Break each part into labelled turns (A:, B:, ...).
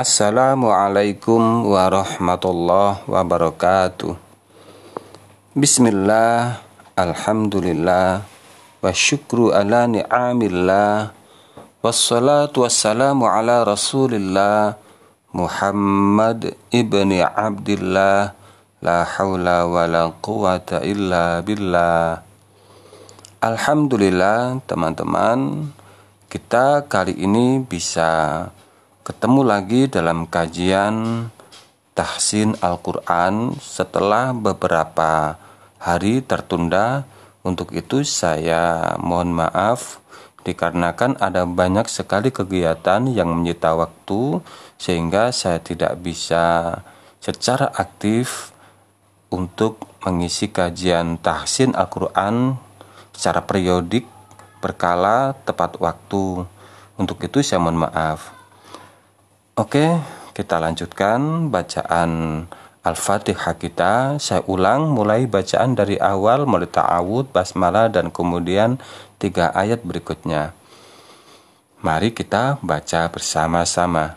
A: Assalamualaikum warahmatullahi wabarakatuh. Bismillah Alhamdulillah Wa syukru ala ni'amillah Wassalatu wassalamu ala rasulillah Muhammad ibni Abdillah La hawla wa la quwata illa billah. Alhamdulillah teman-teman Kita kali ini bisa ketemu lagi dalam kajian tahsin Al-Quran setelah beberapa hari tertunda. Untuk itu saya mohon maaf dikarenakan ada banyak sekali kegiatan yang menyita waktu sehingga saya tidak bisa secara aktif untuk mengisi kajian tahsin Al-Quran secara periodik berkala tepat waktu. Untuk itu saya mohon maaf. Oke, kita lanjutkan bacaan Al-Fatihah kita. Saya ulang mulai bacaan dari awal mulai ta'awud, basmalah dan kemudian tiga ayat berikutnya. Mari kita baca bersama-sama.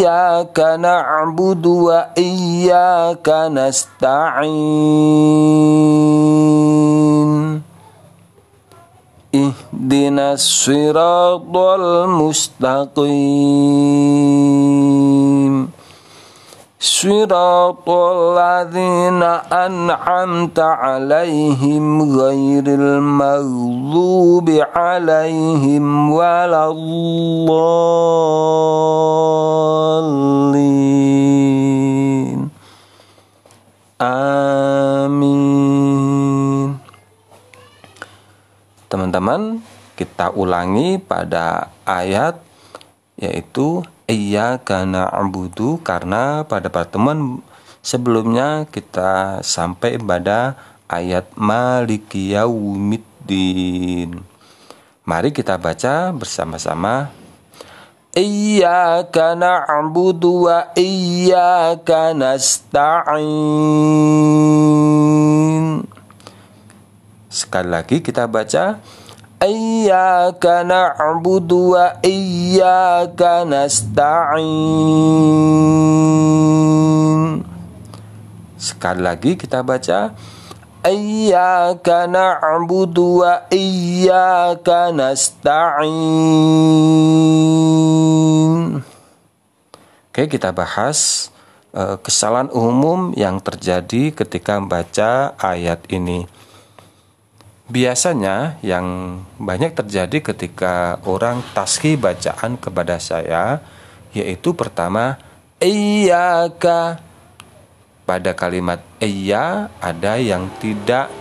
A: iyyaka na'budu wa iyyaka nasta'in. Ihdinas siratal mustaqim. صراط الذين أنعمت عليهم غير المغضوب عليهم ولا الضالين Amin Teman-teman kita ulangi pada ayat yaitu Iyyaka na'budu karena pada pertemuan sebelumnya kita sampai pada ayat Maliki Yaumiddin. Mari kita baca bersama-sama. Iyyaka na'budu wa iyyaka nasta'in. Sekali lagi kita baca Iyyaka na'budu wa iyyaka nasta'in. Sekali lagi kita baca Iyyaka na'budu wa iyyaka nasta'in. Oke kita bahas uh, kesalahan umum yang terjadi ketika membaca ayat ini Biasanya yang banyak terjadi ketika orang taski bacaan kepada saya yaitu pertama iyyaka pada kalimat iya ada yang tidak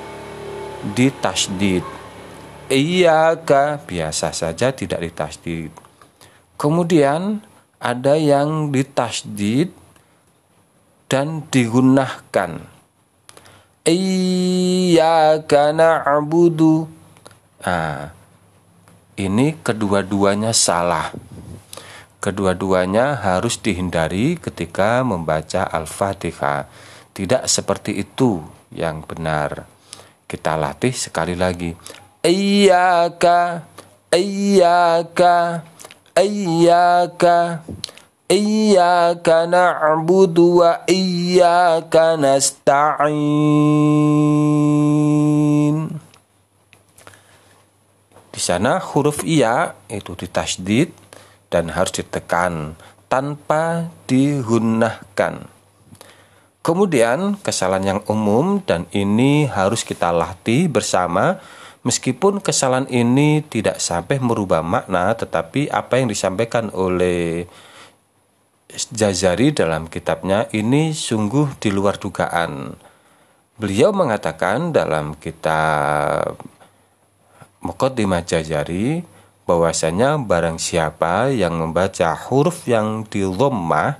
A: ditasdid. Iyyaka biasa saja tidak ditasdid. Kemudian ada yang ditasdid dan digunakan Iyyaka na'budu. Nah, ini kedua-duanya salah. Kedua-duanya harus dihindari ketika membaca Al-Fatihah. Tidak seperti itu yang benar. Kita latih sekali lagi. Iyyaka, iyyaka, iyyaka. Na'budu wa iyyaka nasta'in. Di sana huruf iya itu ditasdid dan harus ditekan tanpa dihunahkan. Kemudian kesalahan yang umum dan ini harus kita latih bersama meskipun kesalahan ini tidak sampai merubah makna tetapi apa yang disampaikan oleh Jazari dalam kitabnya ini sungguh di luar dugaan. Beliau mengatakan dalam kitab Muqaddimah Jajari bahwasanya barang siapa yang membaca huruf yang di dhammah,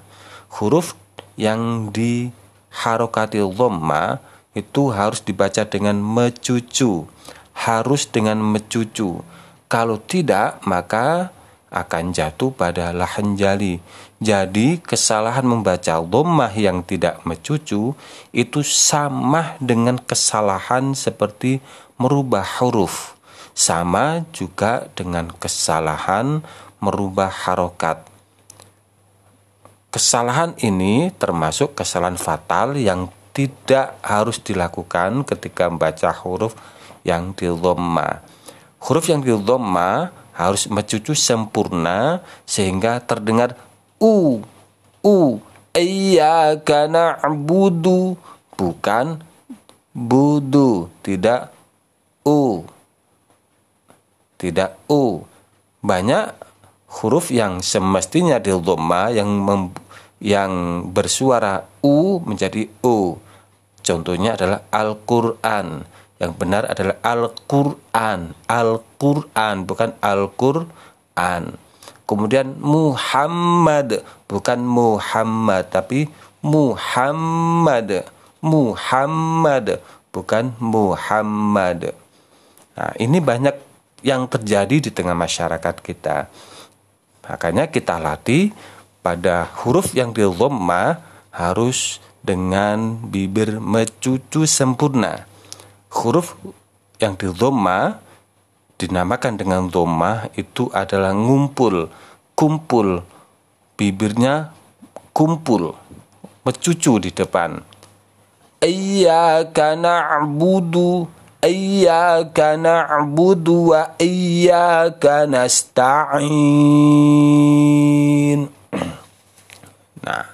A: huruf yang di harokati dhammah itu harus dibaca dengan mecucu, harus dengan mecucu. Kalau tidak, maka akan jatuh pada lahan jali. Jadi kesalahan membaca dhammah yang tidak mecucu itu sama dengan kesalahan seperti merubah huruf. Sama juga dengan kesalahan merubah harokat. Kesalahan ini termasuk kesalahan fatal yang tidak harus dilakukan ketika membaca huruf yang di. Huruf yang di harus mencucu sempurna sehingga terdengar u u iyyaka na'budu bukan budu tidak u tidak u banyak huruf yang semestinya di dhamma yang mem, yang bersuara u menjadi u. Contohnya adalah Al-Qur'an. Yang benar adalah Al-Qur'an. Al-Qur'an bukan Al-Qur'an. Kemudian Muhammad bukan Muhammad tapi Muhammad. Muhammad bukan Muhammad. Nah, ini banyak yang terjadi di tengah masyarakat kita. Makanya kita latih pada huruf yang di harus dengan bibir mencucu sempurna. Huruf yang di dhamma dinamakan dengan dhamma itu adalah ngumpul, kumpul. Bibirnya kumpul, mencucu di depan. Iyyaka na'budu Iyyaka na'budu wa iyyaka nasta'in. Nah,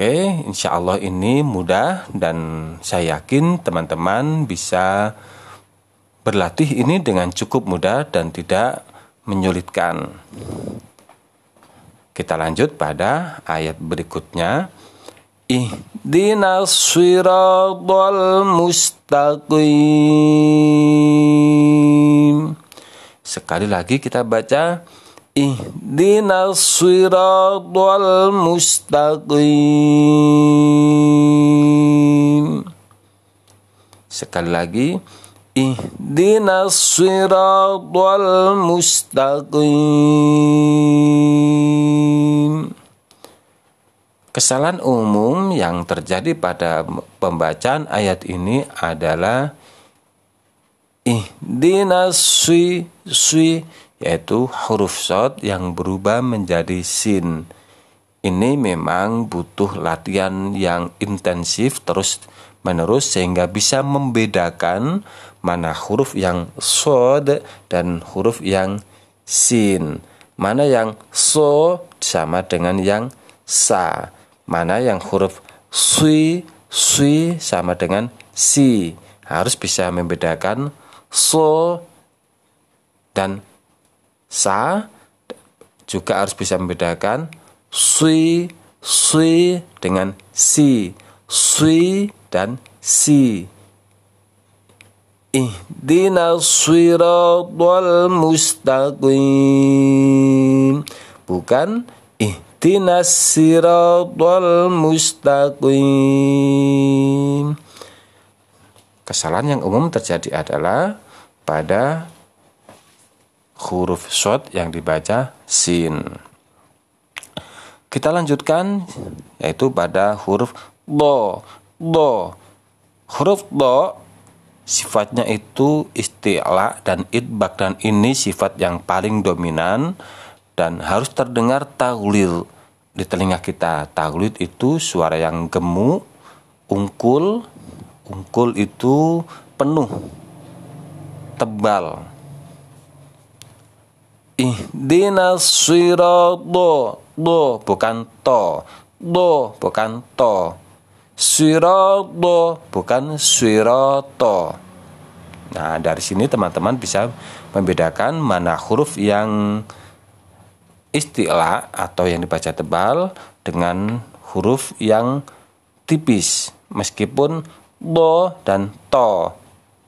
A: oke, insya Allah ini mudah dan saya yakin teman-teman bisa berlatih ini dengan cukup mudah dan tidak menyulitkan. Kita lanjut pada ayat berikutnya. Ihdinas siratal mustaqim. Sekali lagi kita baca Ihdinas siratal mustaqim. Sekali lagi Ihdinas siratal mustaqim. Kesalahan umum yang terjadi pada pembacaan ayat ini adalah ihdinas swi swi yaitu huruf shot yang berubah menjadi sin. Ini memang butuh latihan yang intensif terus menerus sehingga bisa membedakan mana huruf yang sod dan huruf yang sin. Mana yang so sama dengan yang sa mana yang huruf sui sui sama dengan si harus bisa membedakan so dan sa juga harus bisa membedakan sui sui dengan si. Sui dan si. Ihdina siratal mustaqim. Bukan ih ihdinas siratal mustaqim. Kesalahan yang umum terjadi adalah pada huruf short yang dibaca sin. Kita lanjutkan yaitu pada huruf do. Do. Huruf do sifatnya itu istilah dan idbak dan ini sifat yang paling dominan dan harus terdengar taglil di telinga kita. Taglid itu suara yang gemuk, ungkul, ungkul itu penuh, tebal. Ihdinas sirata do bukan to, do bukan to. Sirata bukan sirata. Nah, dari sini teman-teman bisa membedakan mana huruf yang istilah atau yang dibaca tebal dengan huruf yang tipis meskipun do dan to.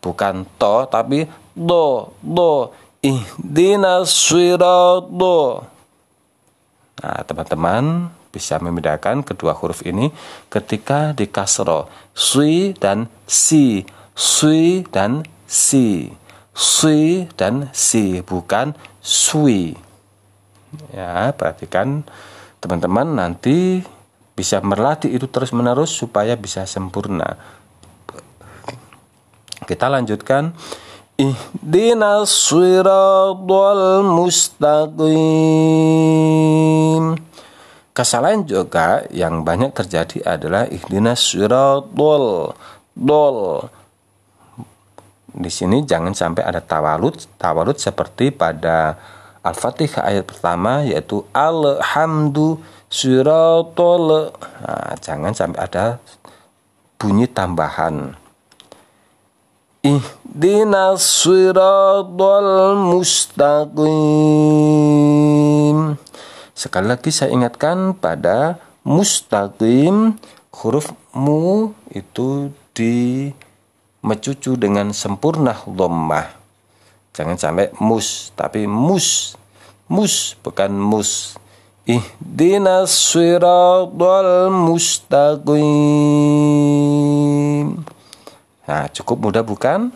A: Bukan to tapi do, do. Ihdinas sirata. Nah, teman-teman bisa membedakan kedua huruf ini ketika di kasro. Sui dan si. Sui dan si. Sui dan si. Bukan sui. Ya, perhatikan teman-teman nanti bisa berlatih itu terus-menerus supaya bisa sempurna. Kita lanjutkan. Ihdinas siratal mustaqim. Kesalahan juga yang banyak terjadi adalah ihdinas siratal dol. Di sini jangan sampai ada tawalut, tawalut seperti pada Al-Fatihah ayat pertama yaitu alhamdu siratal. Nah, jangan sampai ada bunyi tambahan. Ihdinas siratal mustaqim. Sekali lagi saya ingatkan pada mustaqim huruf mu itu di mecucu dengan sempurna dhammah. Jangan sampai mus tapi mus. Mus bukan mus. Ihdinas siratal mustaqim. Nah, cukup mudah bukan?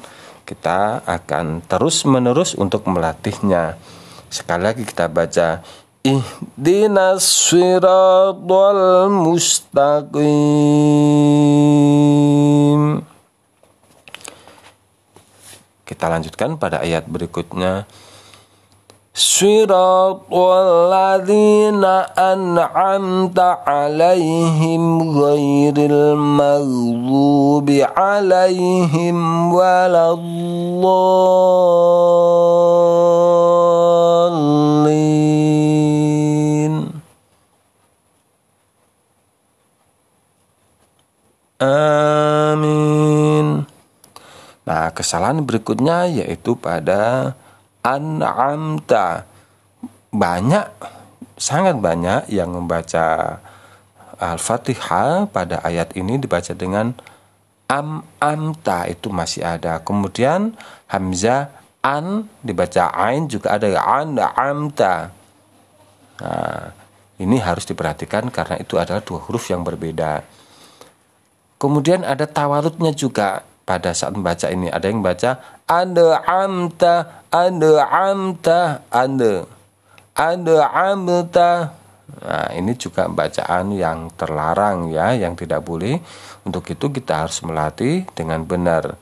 A: Kita akan terus-menerus untuk melatihnya. Sekali lagi kita baca Ihdinas siratal mustaqim. Kita lanjutkan pada ayat berikutnya. صراط الذين أنعمت عليهم غير المغضوب عليهم ولا الضالين Amin. Nah, kesalahan berikutnya yaitu pada an'amta banyak sangat banyak yang membaca Al-Fatihah pada ayat ini dibaca dengan am amta itu masih ada. Kemudian hamzah an dibaca ain juga ada an amta. Nah, ini harus diperhatikan karena itu adalah dua huruf yang berbeda. Kemudian ada tawarutnya juga pada saat membaca ini. Ada yang baca anda amta ada amta ada ada amta. Nah ini juga bacaan yang terlarang ya yang tidak boleh. Untuk itu kita harus melatih dengan benar.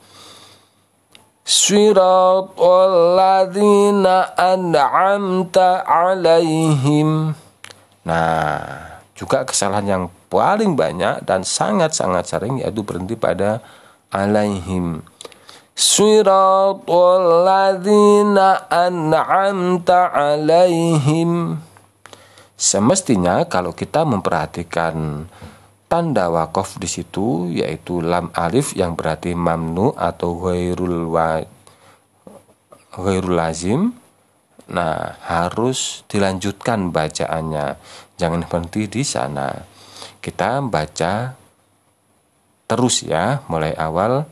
A: Siratal ladzina an'amta alaihim. Nah, juga kesalahan yang paling banyak dan sangat-sangat sering yaitu berhenti pada alaihim. Siratal ladzina an'amta alaihim. Semestinya kalau kita memperhatikan tanda wakaf di situ yaitu lam alif yang berarti mamnu atau ghairul wa ghairul lazim nah harus dilanjutkan bacaannya. Jangan berhenti di sana. Kita baca terus ya mulai awal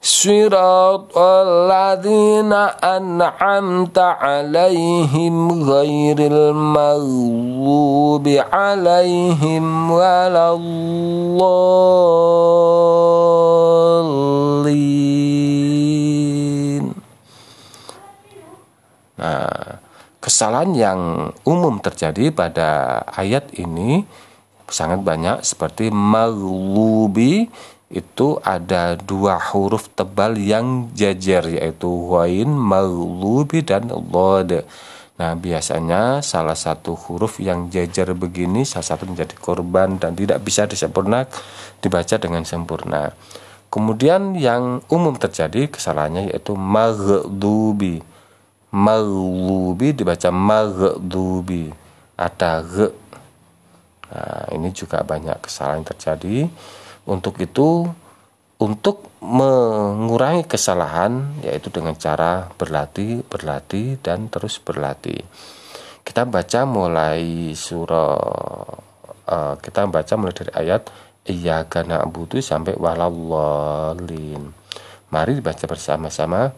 A: صراط الذين أنعمت عليهم غير المغضوب عليهم ولا الضالين Nah, kesalahan yang umum terjadi pada ayat ini sangat banyak seperti maghlubi itu ada dua huruf tebal yang jajar yaitu wain, maghlubi dan lod. Nah, biasanya salah satu huruf yang jajar begini salah satu menjadi korban dan tidak bisa disempurna dibaca dengan sempurna. Kemudian yang umum terjadi kesalahannya yaitu maghlubi. Maghlubi dibaca maghlubi. Ada g. Nah, ini juga banyak kesalahan terjadi. Untuk itu, untuk mengurangi kesalahan yaitu dengan cara berlatih, berlatih dan terus berlatih. Kita baca mulai surah uh, kita baca mulai dari ayat Iyyaka na'budu sampai walallin. Mari dibaca bersama-sama.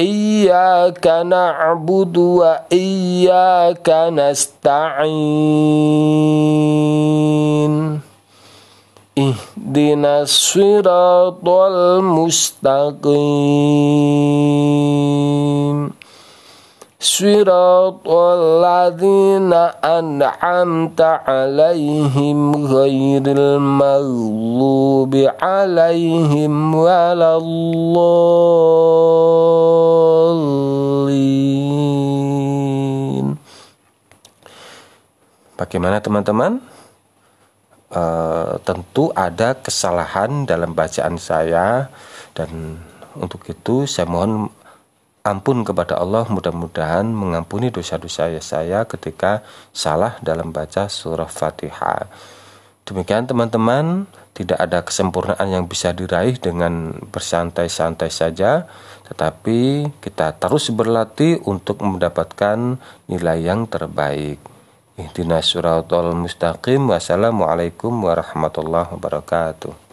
A: Iyyaka na'budu wa iyyaka nasta'in. Ihdinas siratal mustaqim. صراط الذين أنعمت عليهم غير المغضوب عليهم ولا الضالين Bagaimana teman-teman? Uh, tentu ada kesalahan dalam bacaan saya dan untuk itu saya mohon ampun kepada Allah mudah-mudahan mengampuni dosa-dosa saya ketika salah dalam baca surah Fatihah. Demikian teman-teman, tidak ada kesempurnaan yang bisa diraih dengan bersantai-santai saja, tetapi kita terus berlatih untuk mendapatkan nilai yang terbaik. Ihdinas suratul mustaqim. Wassalamualaikum warahmatullahi wabarakatuh.